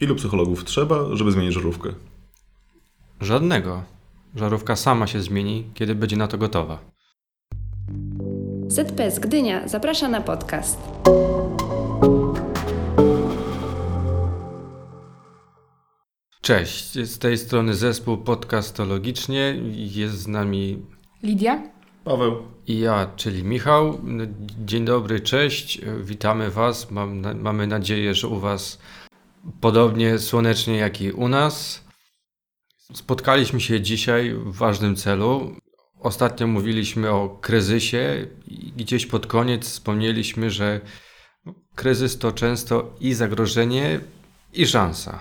Ilu psychologów trzeba, żeby zmienić żarówkę? Żadnego. Żarówka sama się zmieni, kiedy będzie na to gotowa. ZPS Gdynia zaprasza na podcast. Cześć, z tej strony zespół podcastologicznie. Jest z nami Lidia? Paweł. i ja, czyli Michał. Dzień dobry, cześć. Witamy Was. Mam, mamy nadzieję, że u Was podobnie słonecznie jak i u nas. Spotkaliśmy się dzisiaj w ważnym celu. Ostatnio mówiliśmy o kryzysie i gdzieś pod koniec wspomnieliśmy, że kryzys to często i zagrożenie, i szansa.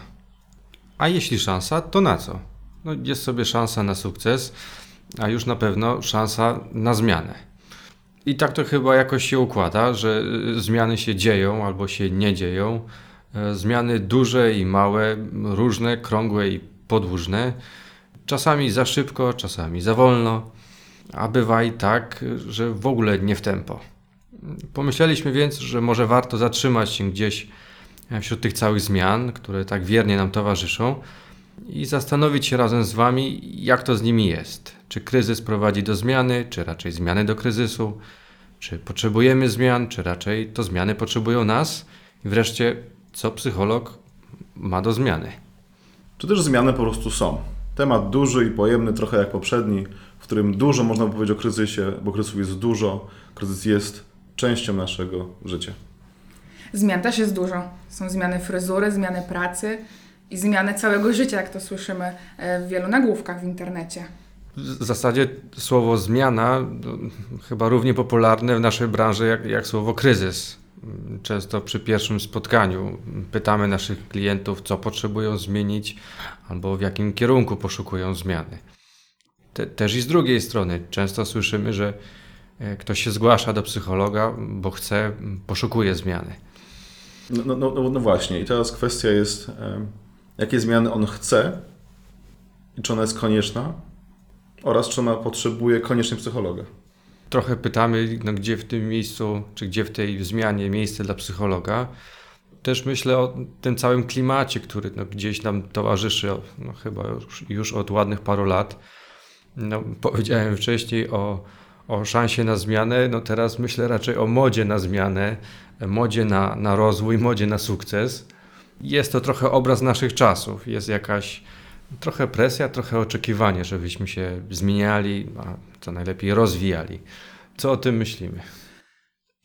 A jeśli szansa, to na co? No, jest sobie szansa na sukces, a już na pewno szansa na zmianę. I tak to chyba jakoś się układa, że zmiany się dzieją albo się nie dzieją. E, Zmiany duże i małe, różne, krągłe i podłużne. Czasami za szybko, czasami za wolno, a bywa i tak, że w ogóle nie w tempo. Pomyśleliśmy więc, że może warto zatrzymać się gdzieś wśród tych całych zmian, które tak wiernie nam towarzyszą i zastanowić się razem z Wami, jak to z nimi jest. Czy kryzys prowadzi do zmiany, czy raczej zmiany do kryzysu? Czy potrzebujemy zmian, czy raczej to zmiany potrzebują nas? I wreszcie, co psycholog ma do zmiany? Czy też zmiany po prostu są? Temat duży i pojemny, trochę jak poprzedni, w którym dużo można powiedzieć o kryzysie, bo kryzysów jest dużo. Kryzys jest częścią naszego życia. Zmian też jest dużo. Są zmiany fryzury, zmiany pracy i zmiany całego życia, jak to słyszymy e, w wielu nagłówkach w internecie. W zasadzie słowo zmiana no, chyba równie popularne w naszej branży jak, jak słowo kryzys. Często przy pierwszym spotkaniu pytamy naszych klientów, co potrzebują zmienić albo w jakim kierunku poszukują zmiany. Te, też i z drugiej strony często słyszymy, że e, ktoś się zgłasza do psychologa, bo chce, poszukuje zmiany. No, no, no, no właśnie, i teraz kwestia jest, em, jakie zmiany on chce i czy ona jest konieczna oraz czy ona potrzebuje koniecznie psychologa. Trochę pytamy, no, gdzie w tym miejscu, czy gdzie w tej zmianie miejsce dla psychologa. Też myślę o tym całym klimacie, który no, gdzieś nam towarzyszy no, chyba już, już od ładnych paru lat. No, powiedziałem wcześniej o, o szansie na zmianę, no teraz myślę raczej o modzie na zmianę, modzie na, na rozwój, modzie na sukces. Jest to trochę obraz naszych czasów, jest jakaś trochę presja, trochę oczekiwanie, żebyśmy się zmieniali, a co najlepiej rozwijali. Co o tym myślimy?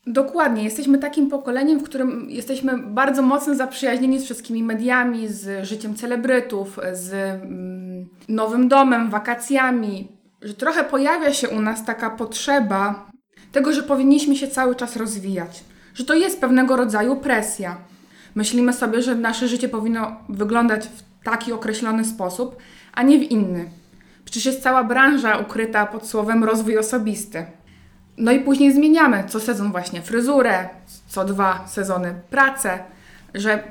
Dokładnie, jesteśmy takim pokoleniem, w którym jesteśmy bardzo mocno zaprzyjaźnieni z wszystkimi mediami, z życiem celebrytów, z mm, nowym domem, wakacjami, że trochę pojawia się u nas taka potrzeba tego, że powinniśmy się cały czas rozwijać, że to jest pewnego rodzaju presja. Myślimy sobie, że nasze życie powinno wyglądać w taki określony sposób, a nie w inny. Przecież jest cała branża ukryta pod słowem rozwój osobisty. No i później zmieniamy co sezon właśnie fryzurę, co dwa sezony pracę, że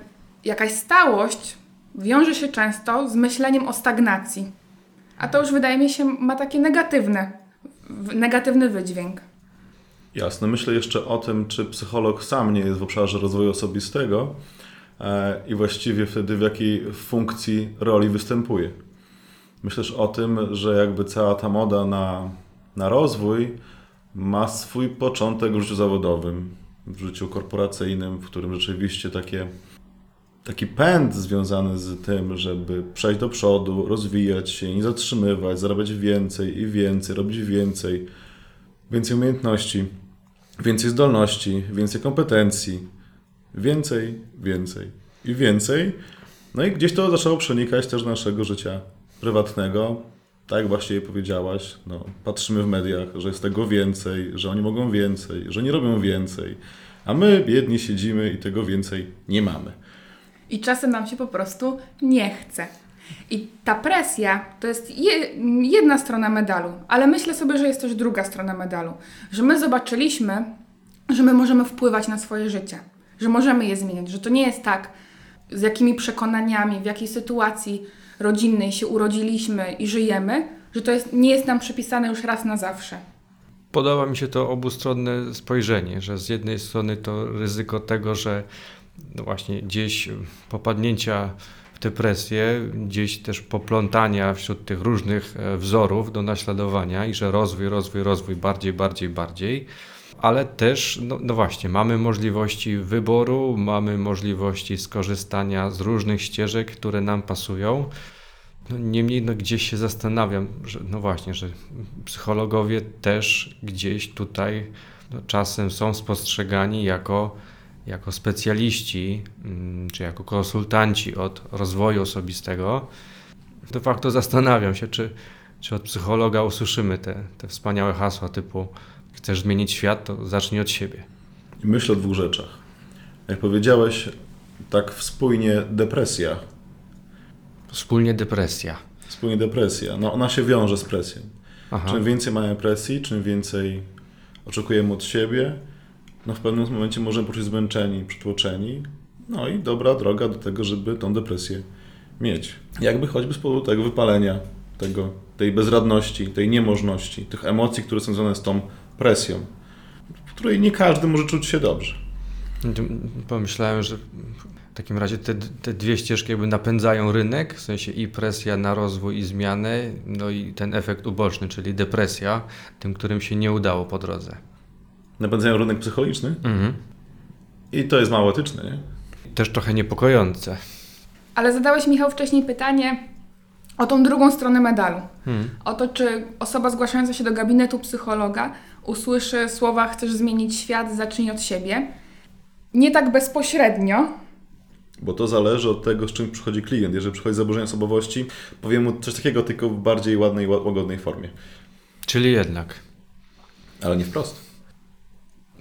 jakaś stałość wiąże się często z myśleniem o stagnacji. A to już wydaje mi się ma takie negatywne, w- negatywny wydźwięk. Jasne. Myślę jeszcze o tym, czy psycholog sam nie jest w obszarze rozwoju osobistego i właściwie wtedy w jakiej funkcji roli występuje. Myślę też o tym, że jakby cała ta moda na, na rozwój ma swój początek w życiu zawodowym, w życiu korporacyjnym, w którym rzeczywiście takie, taki pęd związany z tym, żeby przejść do przodu, rozwijać się, nie zatrzymywać, zarabiać więcej i więcej, robić więcej, więcej umiejętności, więcej zdolności, więcej kompetencji, więcej, więcej i więcej. No i gdzieś to zaczęło przenikać też naszego życia prywatnego. Tak jak właśnie powiedziałaś, no, patrzymy w mediach, że jest tego więcej, że oni mogą więcej, że nie robią więcej, a my biedni siedzimy i tego więcej nie mamy. I czasem nam się po prostu nie chce. I ta presja to jest je, jedna strona medalu, ale myślę sobie, że jest też druga strona medalu. Że my zobaczyliśmy, że my możemy wpływać na swoje życie, że możemy je zmieniać, że to nie jest tak, z jakimi przekonaniami, w jakiej sytuacji rodzinnej się urodziliśmy i żyjemy, że to jest, nie jest nam przypisane już raz na zawsze. Podoba mi się to obustronne spojrzenie, że z jednej strony to ryzyko tego, że no właśnie gdzieś popadnięcia w depresję, gdzieś też poplątania wśród tych różnych e, wzorów do naśladowania i że rozwój, rozwój, rozwój bardziej, bardziej, bardziej. Ale też, no, no właśnie, mamy możliwości wyboru, mamy możliwości skorzystania z różnych ścieżek, które nam pasują. No, niemniej no, gdzieś się zastanawiam, że no właśnie, że psychologowie też gdzieś tutaj no, czasem są spostrzegani jako, jako specjaliści mm, czy jako konsultanci od rozwoju osobistego. De facto zastanawiam się, czy, czy od psychologa usłyszymy te, te wspaniałe hasła typu chcesz zmienić świat, to zacznij od siebie. Myślę o dwóch rzeczach. Jak powiedziałeś, tak spójnie depresja. Wspólnie depresja. Spójnie depresja. No ona się wiąże z presją. Aha. Czym więcej mamy presji, czym więcej oczekujemy od siebie, no w pewnym momencie możemy poczuć zmęczeni, przytłoczeni. No i dobra droga do tego, żeby tą depresję mieć. Jakby choćby z powodu tego wypalenia, tego, tej bezradności, tej niemożności, tych emocji, które są związane z tą presją, w której nie każdy może czuć się dobrze. Pomyślałem, że w takim razie te, te dwie ścieżki jakby napędzają rynek, w sensie i presja na rozwój i zmianę, no i ten efekt uboczny, czyli depresja, tym, którym się nie udało po drodze. Napędzają rynek psychologiczny Mhm. i to jest mało etyczne, nie? Też trochę niepokojące. Ale zadałeś, Michał, wcześniej pytanie o tą drugą stronę medalu. Hmm. O to, czy osoba zgłaszająca się do gabinetu psychologa usłyszy słowa chcesz zmienić świat, zacznij od siebie. Nie tak bezpośrednio, Bo to zależy od tego, z czym przychodzi klient. Jeżeli przychodzi z zaburzenia osobowości, powiem mu coś takiego, tylko w bardziej ładnej, ła- łagodnej formie. Czyli jednak. Ale nie wprost.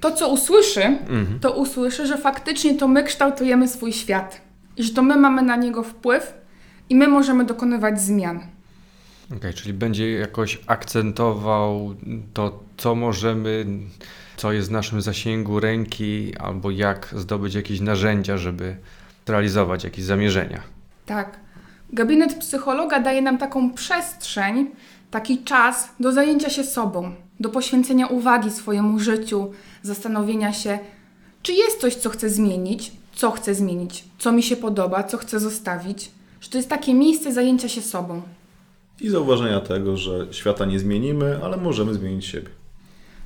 to co usłyszy, Mhm. to usłyszy, że faktycznie to my kształtujemy swój świat i że to my mamy na niego wpływ i my możemy dokonywać zmian. Okej, czyli będzie jakoś akcentował to, co możemy, co jest w naszym zasięgu ręki, albo jak zdobyć jakieś narzędzia, żeby realizować jakieś zamierzenia. Tak. Gabinet psychologa daje nam taką przestrzeń, taki czas do zajęcia się sobą, do poświęcenia uwagi swojemu życiu, zastanowienia się, czy jest coś, co chcę zmienić, co chcę zmienić, co mi się podoba, co chcę zostawić. Że to jest takie miejsce zajęcia się sobą. I zauważenia tego, że świata nie zmienimy, ale możemy zmienić siebie.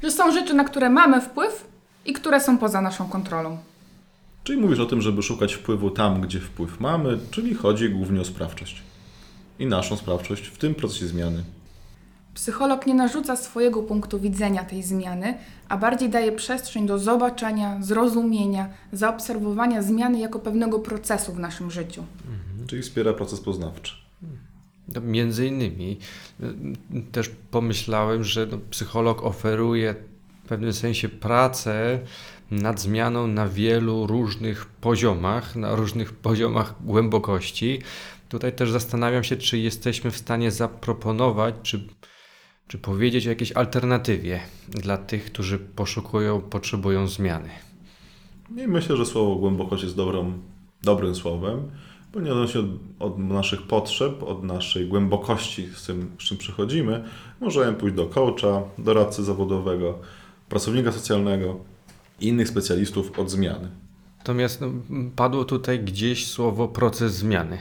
Że są rzeczy, na które mamy wpływ i które są poza naszą kontrolą. Czyli mówisz o tym, żeby szukać wpływu tam, gdzie wpływ mamy, czyli chodzi głównie o sprawczość. I naszą sprawczość w tym procesie zmiany. Psycholog nie narzuca swojego punktu widzenia tej zmiany, a bardziej daje przestrzeń do zobaczenia, zrozumienia, zaobserwowania zmiany jako pewnego procesu w naszym życiu. Czyli wspiera proces poznawczy. No, między innymi y, też pomyślałem, że no, psycholog oferuje w pewnym sensie pracę nad zmianą na wielu różnych poziomach, na różnych poziomach głębokości. Tutaj też zastanawiam się, czy jesteśmy w stanie zaproponować, czy, czy powiedzieć o jakiejś alternatywie dla tych, którzy poszukują, potrzebują zmiany. I myślę, że słowo głębokość jest dobrą, dobrym słowem, bo nie odnosi od, od naszych potrzeb, od naszej głębokości, z tym, z czym przychodzimy. Możemy pójść do coacha, doradcy zawodowego, pracownika socjalnego i innych specjalistów od zmiany. Natomiast no, padło tutaj gdzieś słowo proces zmiany.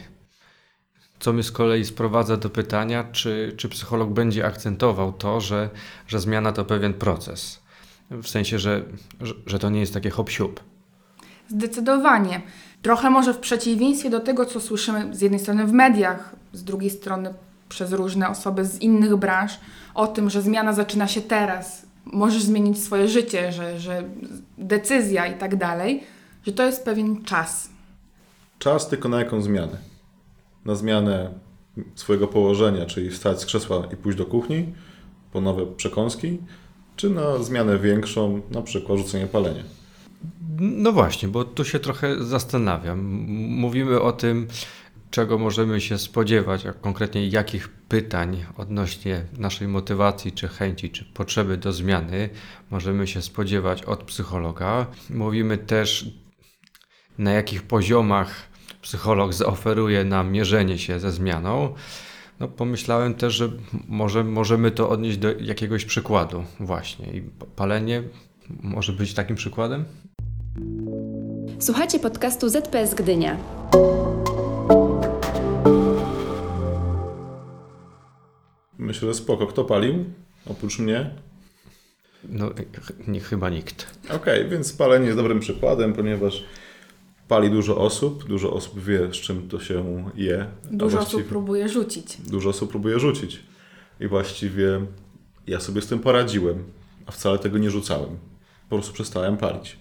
Co mnie z kolei sprowadza do pytania, czy, czy psycholog będzie akcentował to, że, że zmiana to pewien proces. W sensie, że, że, to nie jest takie hop siup. Zdecydowanie. Trochę może w przeciwieństwie do tego, co słyszymy z jednej strony w mediach, z drugiej strony przez różne osoby z innych branż, o tym, że zmiana zaczyna się teraz, możesz zmienić swoje życie, że, że decyzja i tak dalej, że to jest pewien czas. Czas tylko na jaką zmianę? Na zmianę swojego położenia, czyli wstać z krzesła i pójść do kuchni po nowe przekąski, czy na zmianę większą, na przykład rzucenie palenia. No właśnie, bo tu się trochę zastanawiam. Mówimy o tym, czego możemy się spodziewać, a konkretnie jakich pytań odnośnie naszej motywacji, czy chęci, czy potrzeby do zmiany możemy się spodziewać od psychologa. Mówimy też, na jakich poziomach psycholog zaoferuje nam mierzenie się ze zmianą. No, pomyślałem też, że może możemy to odnieść do jakiegoś przykładu właśnie. I palenie może być takim przykładem? Słuchacie podcastu ZPS Gdynia. Myślę, że spoko. Kto palił? Oprócz mnie? No, ch- nie, chyba nikt. Okej, więc palenie jest dobrym przykładem, ponieważ pali dużo osób. Dużo osób wie, z czym to się je. a Dużo osób próbuje rzucić. dużo osób próbuje rzucić. I właściwie ja sobie z tym poradziłem, a wcale tego nie rzucałem. Po prostu przestałem palić.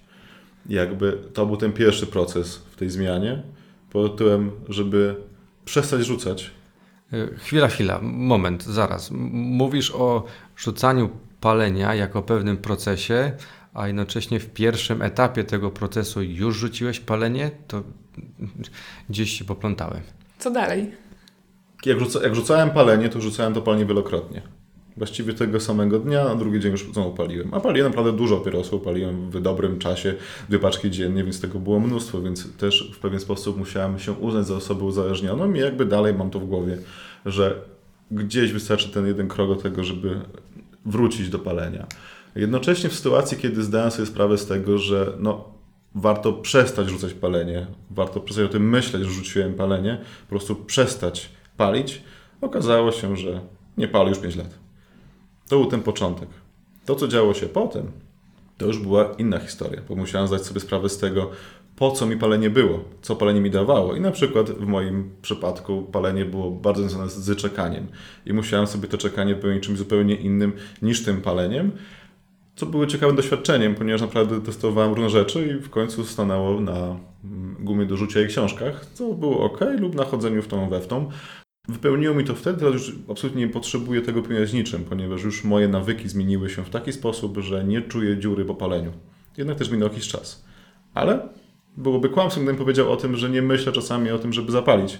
I jakby to był ten pierwszy proces w tej zmianie, pod tytułem, żeby przestać rzucać. E, Chwila, chwila, moment, zaraz. Mówisz o rzucaniu palenia jako pewnym procesie, a jednocześnie w pierwszym etapie tego procesu już rzuciłeś palenie, to gdzieś się poplątałem. Co dalej? Jak, rzuca, jak rzucałem palenie, to rzucałem to palenie wielokrotnie. Właściwie tego samego dnia, na drugi dzień już znowu paliłem. A paliłem naprawdę dużo papierosów, paliłem w dobrym czasie, dwie paczki dziennie, więc tego było mnóstwo, więc też w pewien sposób musiałem się uznać za osobę uzależnioną i jakby dalej mam to w głowie, że gdzieś wystarczy ten jeden krok do tego, żeby wrócić do palenia. Jednocześnie w sytuacji, kiedy zdałem sobie sprawę z tego, że no, warto przestać rzucać palenie, warto przestać o tym myśleć, że rzuciłem palenie, po prostu przestać palić, okazało się, że nie palę już 5 lat. To był ten początek. To, co działo się potem, to już była inna historia, bo musiałem zdać sobie sprawę z tego, po co mi palenie było, co palenie mi dawało. I na przykład w moim przypadku palenie było bardzo związane z czekaniem. I musiałem sobie to czekanie pełnić czymś zupełnie innym niż tym paleniem, co było ciekawym doświadczeniem, ponieważ naprawdę testowałem różne rzeczy i w końcu stanęło na mm, gumie do rzucia i książkach, co było ok, lub na chodzeniu w tą we w tą. Wypełniło mi to wtedy, teraz już absolutnie nie potrzebuję tego z niczym, ponieważ już moje nawyki zmieniły się w taki sposób, że nie czuję dziury po paleniu. Jednak też minął jakiś czas. Ale byłoby kłamstwem, gdybym powiedział o tym, że nie myślę czasami o tym, żeby zapalić.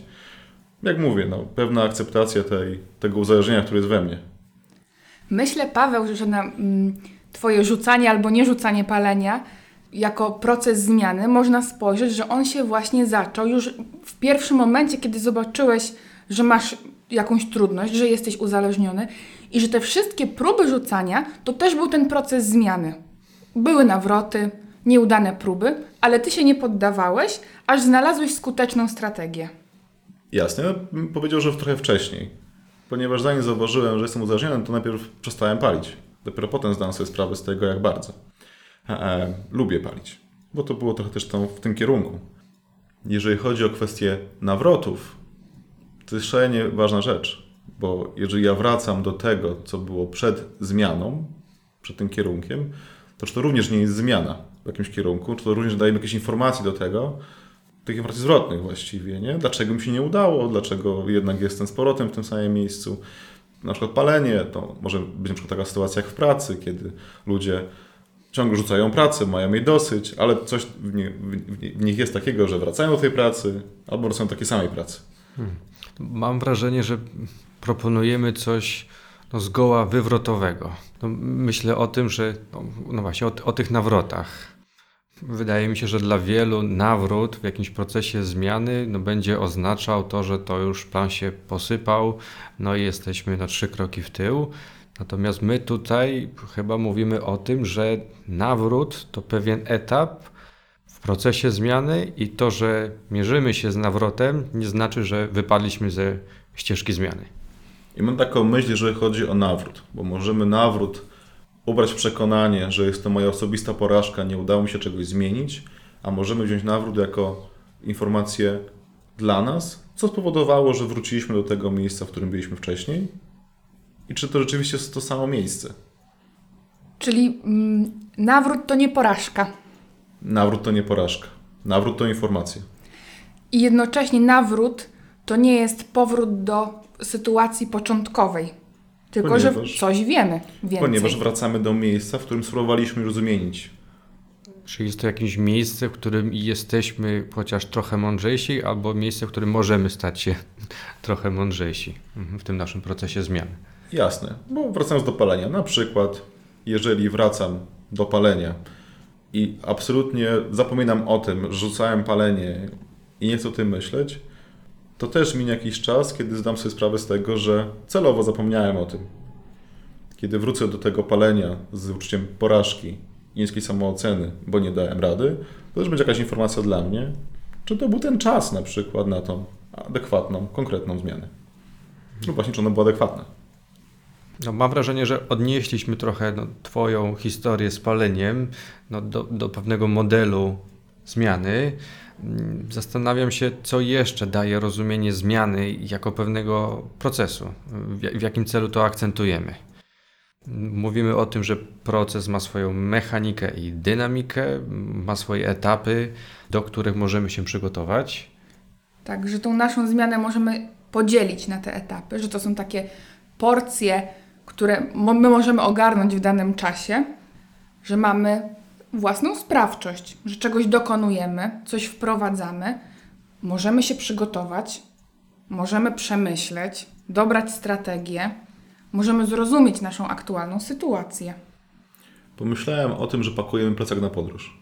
Jak mówię, no, pewna akceptacja tej, tego uzależnienia, które jest we mnie. Myślę, Paweł, że na mm, Twoje rzucanie albo nierzucanie palenia jako proces zmiany można spojrzeć, że on się właśnie zaczął już w pierwszym momencie, kiedy zobaczyłeś, że masz jakąś trudność, że jesteś uzależniony i że te wszystkie próby rzucania to też był ten proces zmiany. Były nawroty, nieudane próby, ale Ty się nie poddawałeś, aż znalazłeś skuteczną strategię. Jasne, powiedział, że trochę wcześniej. Ponieważ zanim zauważyłem, że jestem uzależniony, to najpierw przestałem palić. Dopiero potem zdałem sobie sprawę z tego, jak bardzo. E, e, lubię palić, bo to było trochę też tą, w tym kierunku. Jeżeli chodzi o kwestię nawrotów, to jest szalenie ważna rzecz, bo jeżeli ja wracam do tego, co było przed zmianą, przed tym kierunkiem, to czy to również nie jest zmiana w jakimś kierunku, czy to również daje mi jakieś informacje do tego, tych informacji zwrotnych właściwie, nie? Dlaczego mi się nie udało, dlaczego jednak jestem z powrotem w tym samym miejscu. Na przykład palenie, to może być na przykład taka sytuacja jak w pracy, kiedy ludzie ciągle rzucają pracę, mają jej dosyć, ale coś w, nie, w, nich jest takiego, że wracają do tej pracy albo wracają do takiej samej pracy. Mam wrażenie, że proponujemy coś no, zgoła wywrotowego. No, myślę o tym, że no, no właśnie o, o tych nawrotach. Wydaje mi się, że dla wielu nawrót w jakimś procesie zmiany no, będzie oznaczał to, że to już plan się posypał, no i jesteśmy na trzy kroki w tył. Natomiast my tutaj chyba mówimy o tym, że nawrót to pewien etap w procesie zmiany i to, że mierzymy się z nawrotem, nie znaczy, że wypadliśmy ze ścieżki zmiany. I mam taką myśl, jeżeli chodzi o nawrót, bo możemy nawrót ubrać przekonanie, że jest to moja osobista porażka, nie udało mi się czegoś zmienić, a możemy wziąć nawrót jako informację dla nas, co spowodowało, że wróciliśmy do tego miejsca, w którym byliśmy wcześniej i czy to rzeczywiście jest to samo miejsce. Czyli mm, nawrót to nie porażka. Nawrót to nie porażka. Nawrót to informacja. I jednocześnie nawrót to nie jest powrót do sytuacji początkowej, tylko że Ponieważ- coś wiemy więcej. Ponieważ wracamy do miejsca, w którym spróbowaliśmy już zmienić. Czyli jest to jakieś miejsce, w którym jesteśmy chociaż trochę mądrzejsi, albo miejsce, w którym możemy stać się trochę mądrzejsi w tym naszym procesie zmiany. Jasne, bo wracając do palenia, na przykład jeżeli wracam do palenia i absolutnie zapominam o tym, że rzucałem palenie i nie chcę o tym myśleć, to też minie jakiś czas, kiedy zdam sobie sprawę z tego, że celowo zapomniałem o tym. Kiedy wrócę do tego palenia z uczuciem porażki niskiej samooceny, bo nie dałem rady, To też będzie jakaś informacja dla mnie, czy to był ten czas na przykład na tą adekwatną, konkretną zmianę. Lub właśnie, czy ona była adekwatna. No, mam wrażenie, że odnieśliśmy trochę no, Twoją historię z paleniem no, do, do pewnego modelu zmiany. Mm, Zastanawiam się, co jeszcze daje rozumienie zmiany jako pewnego procesu, w, jakim celu to akcentujemy. Mówimy o tym, że proces ma swoją mechanikę i dynamikę, ma swoje etapy, do których możemy się przygotować. Tak, że tą naszą zmianę możemy podzielić na te etapy, że to są takie porcje, które my możemy ogarnąć w danym czasie, że mamy własną sprawczość, że czegoś dokonujemy, coś wprowadzamy, możemy się przygotować, możemy przemyśleć, dobrać strategię, możemy zrozumieć naszą aktualną sytuację. Pomyślałem o tym, że pakujemy plecak na podróż.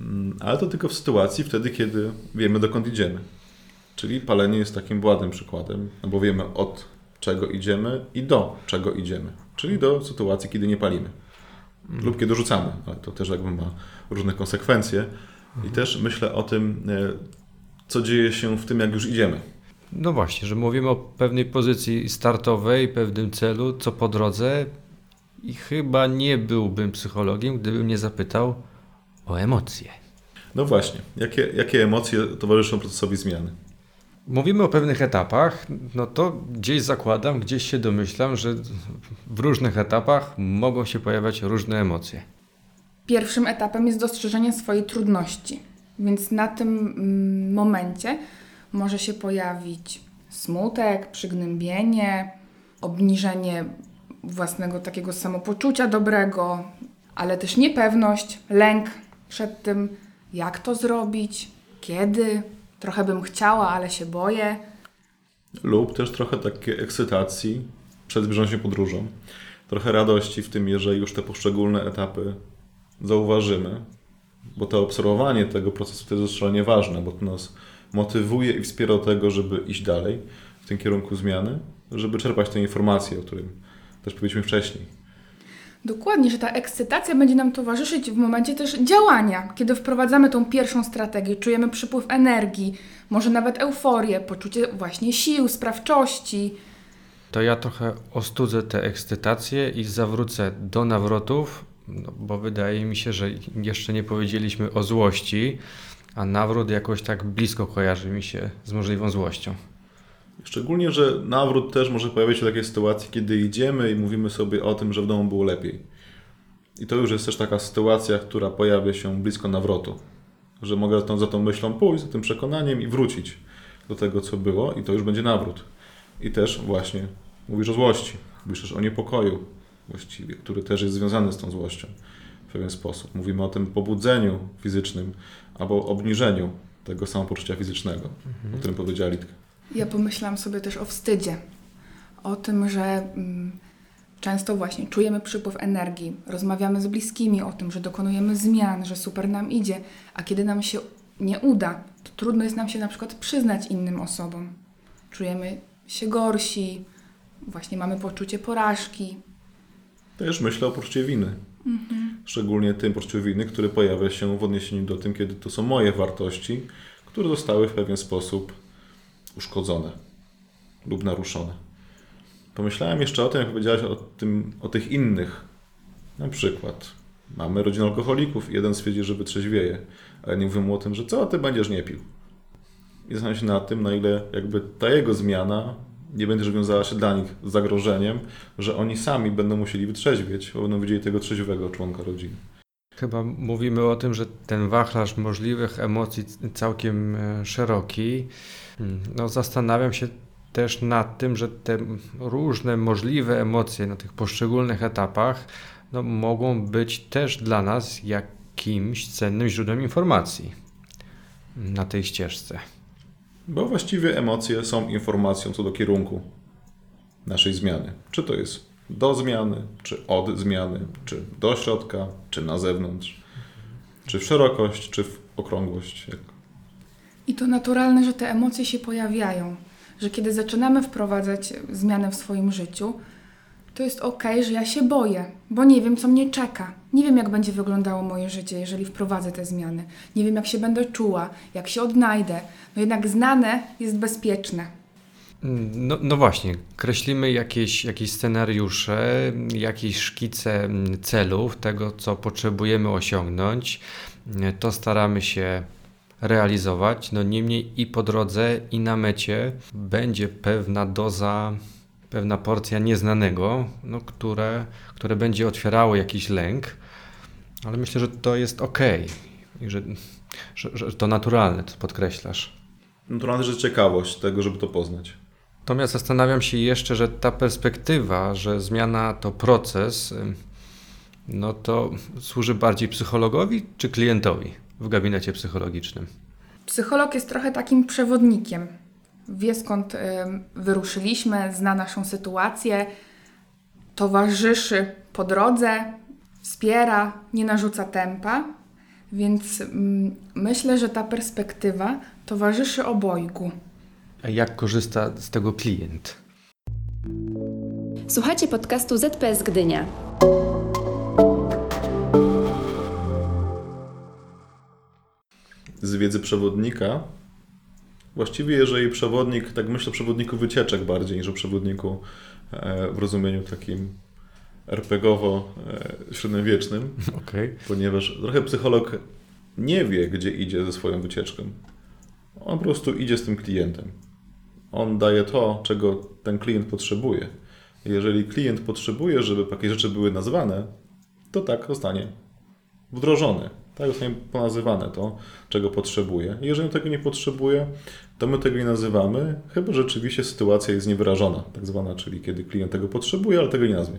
Mm, Ale to tylko w sytuacji wtedy, kiedy wiemy dokąd idziemy. Czyli palenie jest takim ładnym przykładem, no bo wiemy od czego idziemy i do czego idziemy. Czyli do sytuacji, kiedy nie palimy. Lub kiedy rzucamy, ale to też jakby ma różne konsekwencje. I też myślę o tym, e, co dzieje się w tym, jak już idziemy. No właśnie, że mówimy o pewnej pozycji startowej, pewnym celu, co po drodze i chyba nie byłbym psychologiem, gdybym nie zapytał o emocje. No właśnie, jakie, jakie emocje towarzyszą procesowi zmiany? Mówimy o pewnych etapach, no to gdzieś zakładam, gdzieś się domyślam, że w różnych etapach mogą się pojawiać różne emocje. Pierwszym etapem jest dostrzeżenie swojej trudności, więc na tym mm, momencie może się pojawić smutek, przygnębienie, obniżenie własnego takiego samopoczucia dobrego, ale też niepewność, lęk przed tym, jak to zrobić, kiedy. Trochę bym chciała, ale się boję. Lub też trochę takiej ekscytacji przed się podróżą. Trochę radości w tym, jeżeli już te poszczególne etapy zauważymy, bo to obserwowanie tego procesu to jest szalenie ważne, bo to nas motywuje i wspiera do tego, żeby iść dalej w tym kierunku zmiany, żeby czerpać te informacje, o którym też powiedzieliśmy wcześniej. Dokładnie, że ta ekscytacja będzie nam towarzyszyć w momencie też działania, kiedy wprowadzamy tą pierwszą strategię, czujemy przypływ energii, może nawet euforię, poczucie właśnie sił, sprawczości. To ja trochę ostudzę tę ekscytację i zawrócę do nawrotów, no bo wydaje mi się, że jeszcze nie powiedzieliśmy o złości, a nawrót jakoś tak blisko kojarzy mi się z możliwą złością. Szczególnie, że nawrót też może pojawić się w takiej sytuacji, kiedy idziemy i mówimy sobie o tym, że w domu było lepiej. I to już jest też taka sytuacja, która pojawia się blisko nawrotu. Że mogę za tą, za tą myślą pójść, za tym przekonaniem i wrócić do tego, co było, i to już będzie nawrót. I też właśnie mówisz o złości, mówisz też o niepokoju właściwie, który też jest związany z tą złością w pewien sposób. Mówimy o tym pobudzeniu fizycznym albo obniżeniu tego samopoczucia fizycznego, o którym powiedziała Litka. Ja pomyślałam sobie też o wstydzie, o tym, że mm, często właśnie czujemy przypływ energii, rozmawiamy z bliskimi o tym, że dokonujemy zmian, że super nam idzie, a kiedy nam się nie uda, to trudno jest nam się na przykład przyznać innym osobom. Czujemy się gorsi, właśnie mamy poczucie porażki. Też myślę o poczuciu winy. Szczególnie tym poczuciu winy, które pojawia się w odniesieniu do tym, kiedy to są moje wartości, które zostały w pewien sposób uszkodzone lub naruszone. Pomyślałem jeszcze o tym, jak powiedziałaś o, tym, o tych innych. Na przykład mamy rodzinę alkoholików i jeden stwierdzi, że wytrzeźwieje, ale nie mówię mu o tym, że co, ty będziesz nie pił. I zastanawiam się nad tym, na ile jakby ta jego zmiana nie będzie wiązała się dla nich z zagrożeniem, że oni sami będą musieli wytrzeźwieć, bo będą widzieli tego trzeźwego członka rodziny. Chyba mówimy o tym, że ten wachlarz możliwych emocji całkiem e, szeroki. Mm, No, zastanawiam się też nad tym, że te różne możliwe emocje na tych poszczególnych etapach no, mogą być też dla nas jakimś cennym źródłem informacji na tej ścieżce. Bo właściwie emocje są informacją co do kierunku naszej zmiany. Czy to jest do zmiany, czy od zmiany, czy do środka, czy na zewnątrz, czy w szerokość, czy w okrągłość. I to naturalne, że te emocje się pojawiają, że kiedy zaczynamy wprowadzać zmiany w swoim życiu, to jest ok, że ja się boję, bo nie wiem, co mnie czeka. Nie wiem, jak będzie wyglądało moje życie, jeżeli wprowadzę te zmiany. Nie wiem, jak się będę czuła, jak się odnajdę. No jednak znane jest bezpieczne. No, no właśnie, kreślimy jakieś, jakieś scenariusze, jakieś szkice mm, celów, tego co potrzebujemy osiągnąć. To staramy się realizować. No niemniej i po drodze, i na mecie będzie pewna doza, pewna porcja nieznanego, no, które, które będzie otwierało jakiś lęk, ale myślę, że to jest ok i że, że, że to naturalne, to podkreślasz. Naturalna rzecz ciekawość tego, żeby to poznać. Natomiast zastanawiam się jeszcze, że ta perspektywa, że zmiana to proces, no to służy bardziej psychologowi czy klientowi w gabinecie psychologicznym? Psycholog jest trochę takim przewodnikiem. Wie skąd wyruszyliśmy, zna naszą sytuację, towarzyszy po drodze, wspiera, nie narzuca tempa. Więc myślę, że ta perspektywa towarzyszy obojgu. A jak korzysta z tego klient? Słuchacie podcastu ZPS Gdynia. Z wiedzy przewodnika, właściwie jeżeli przewodnik, tak myślę o przewodniku wycieczek bardziej niż o przewodniku e, w rozumieniu takim RPGowo-średniowiecznym, Okej. ponieważ trochę psycholog nie wie, gdzie idzie ze swoją wycieczką. On po prostu idzie z tym klientem. On daje to, czego ten klient potrzebuje. Jeżeli klient potrzebuje, żeby takie rzeczy były nazwane, to tak zostanie wdrożone. Tak zostanie ponazywane to, czego potrzebuje. Jeżeli tego nie potrzebuje, to my tego nie nazywamy, chyba rzeczywiście sytuacja jest niewyrażona, tak zwana, czyli kiedy klient tego potrzebuje, ale tego nie nazwie.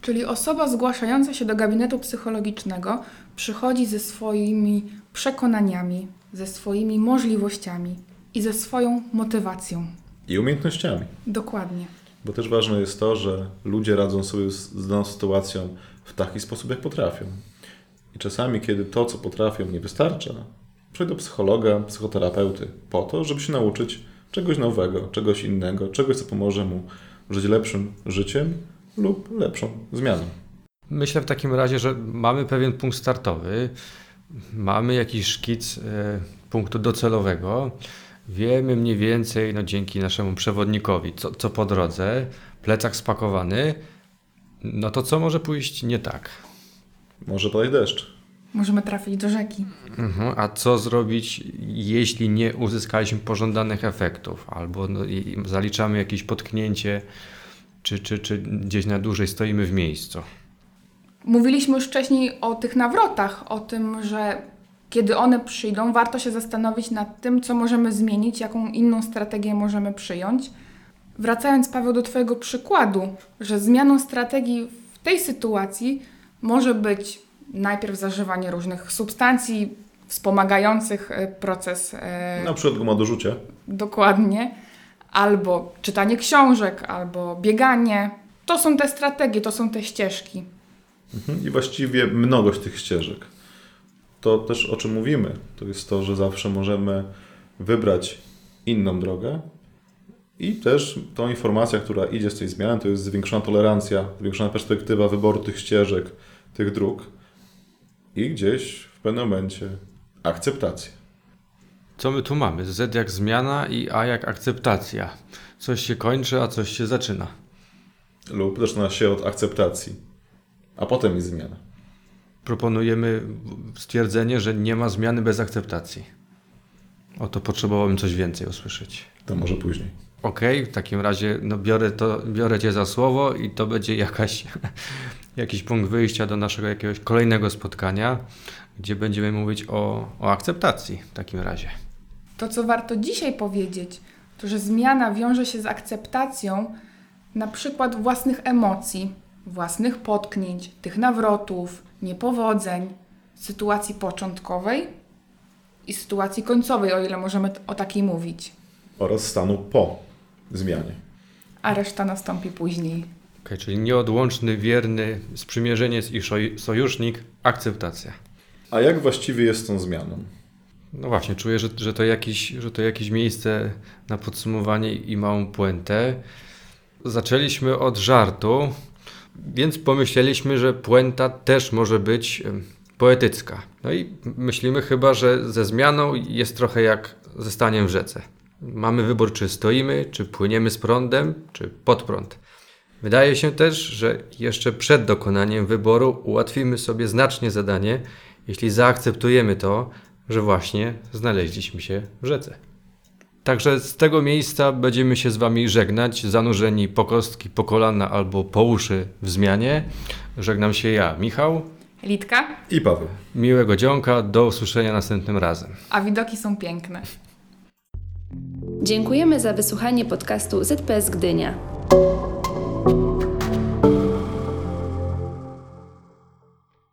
Czyli osoba zgłaszająca się do gabinetu psychologicznego przychodzi ze swoimi przekonaniami, ze swoimi możliwościami i ze swoją motywacją. I umiejętnościami. Dokładnie. Bo też ważne jest to, że ludzie radzą sobie z daną sytuacją w taki sposób, jak potrafią. I czasami, kiedy to, co potrafią, nie wystarcza, przyjdą do psychologa, psychoterapeuty po to, żeby się nauczyć czegoś nowego, czegoś innego, czegoś, co pomoże mu żyć lepszym życiem lub lepszą zmianą. Myślę w takim razie, że mamy pewien punkt startowy, mamy jakiś szkic e, punktu docelowego, wiemy mniej więcej, no dzięki naszemu przewodnikowi, co, co po drodze, plecak spakowany, no to co może pójść nie tak? Może padać deszcz. Możemy trafić do rzeki. Mhm. A co zrobić, jeśli nie uzyskaliśmy pożądanych efektów, albo no, zaliczamy jakieś potknięcie, czy, czy, czy gdzieś na dłużej stoimy w miejscu? Mówiliśmy już wcześniej o tych nawrotach, o tym, że kiedy one przyjdą, warto się zastanowić nad tym, co możemy zmienić, jaką inną strategię możemy przyjąć. Wracając, Paweł, do Twojego przykładu, że zmianą strategii w tej sytuacji może być najpierw zażywanie różnych substancji wspomagających e, proces e, Na przykład guma do rzucia. Dokładnie. Albo czytanie książek, albo bieganie. To są te strategie, to są te ścieżki. Mhm. I właściwie mnogość tych ścieżek. To też o czym mówimy, to jest to, że zawsze możemy wybrać inną drogę i też tą informacja, która idzie z tej zmiany, to jest zwiększona tolerancja, zwiększona perspektywa wyboru tych ścieżek, tych dróg i gdzieś w pewnym momencie akceptacja. Co my tu mamy? Z jak zmiana i A jak akceptacja. Coś się kończy, a coś się zaczyna. Lub zaczyna się od akceptacji, a potem jest zmiana. Proponujemy stwierdzenie, że nie ma zmiany bez akceptacji. Oto potrzebowałbym coś więcej usłyszeć. To może później. Okej, w takim razie no biorę, to, biorę Cię za słowo i to będzie jakaś, jakiś punkt wyjścia do naszego jakiegoś kolejnego spotkania, gdzie będziemy mówić o, o akceptacji w takim razie. To, co warto dzisiaj powiedzieć, to że zmiana wiąże się z akceptacją na przykład własnych emocji, własnych potknięć, tych nawrotów, niepowodzeń, sytuacji początkowej i sytuacji końcowej, o ile możemy o takiej mówić. Oraz stanu po zmianie. A reszta nastąpi później. Okej, czyli nieodłączny, wierny, sprzymierzeniec i sojusznik, akceptacja. A jak właściwie jest tą zmianą? No właśnie, czuję, że, że, to jakieś, że to jakieś miejsce na podsumowanie i małą puentę. Zaczęliśmy od żartu, Więc pomyśleliśmy, że puenta też może być poetycka. No i myślimy chyba, że ze zmianą jest trochę jak ze staniem w rzece. Mamy wybór, czy stoimy, czy płyniemy z prądem, czy pod prąd. Wydaje się też, że jeszcze przed dokonaniem wyboru ułatwimy sobie znacznie zadanie, jeśli zaakceptujemy to, że właśnie znaleźliśmy się w rzece. Także z tego miejsca będziemy się z Wami żegnać, zanurzeni po kostki, po kolana albo po uszy w zmianie. Żegnam się ja, Michał. Litka, I Paweł. Miłego dzionka, do usłyszenia następnym razem. a widoki są piękne. Dziękujemy za wysłuchanie podcastu ZPS Gdynia.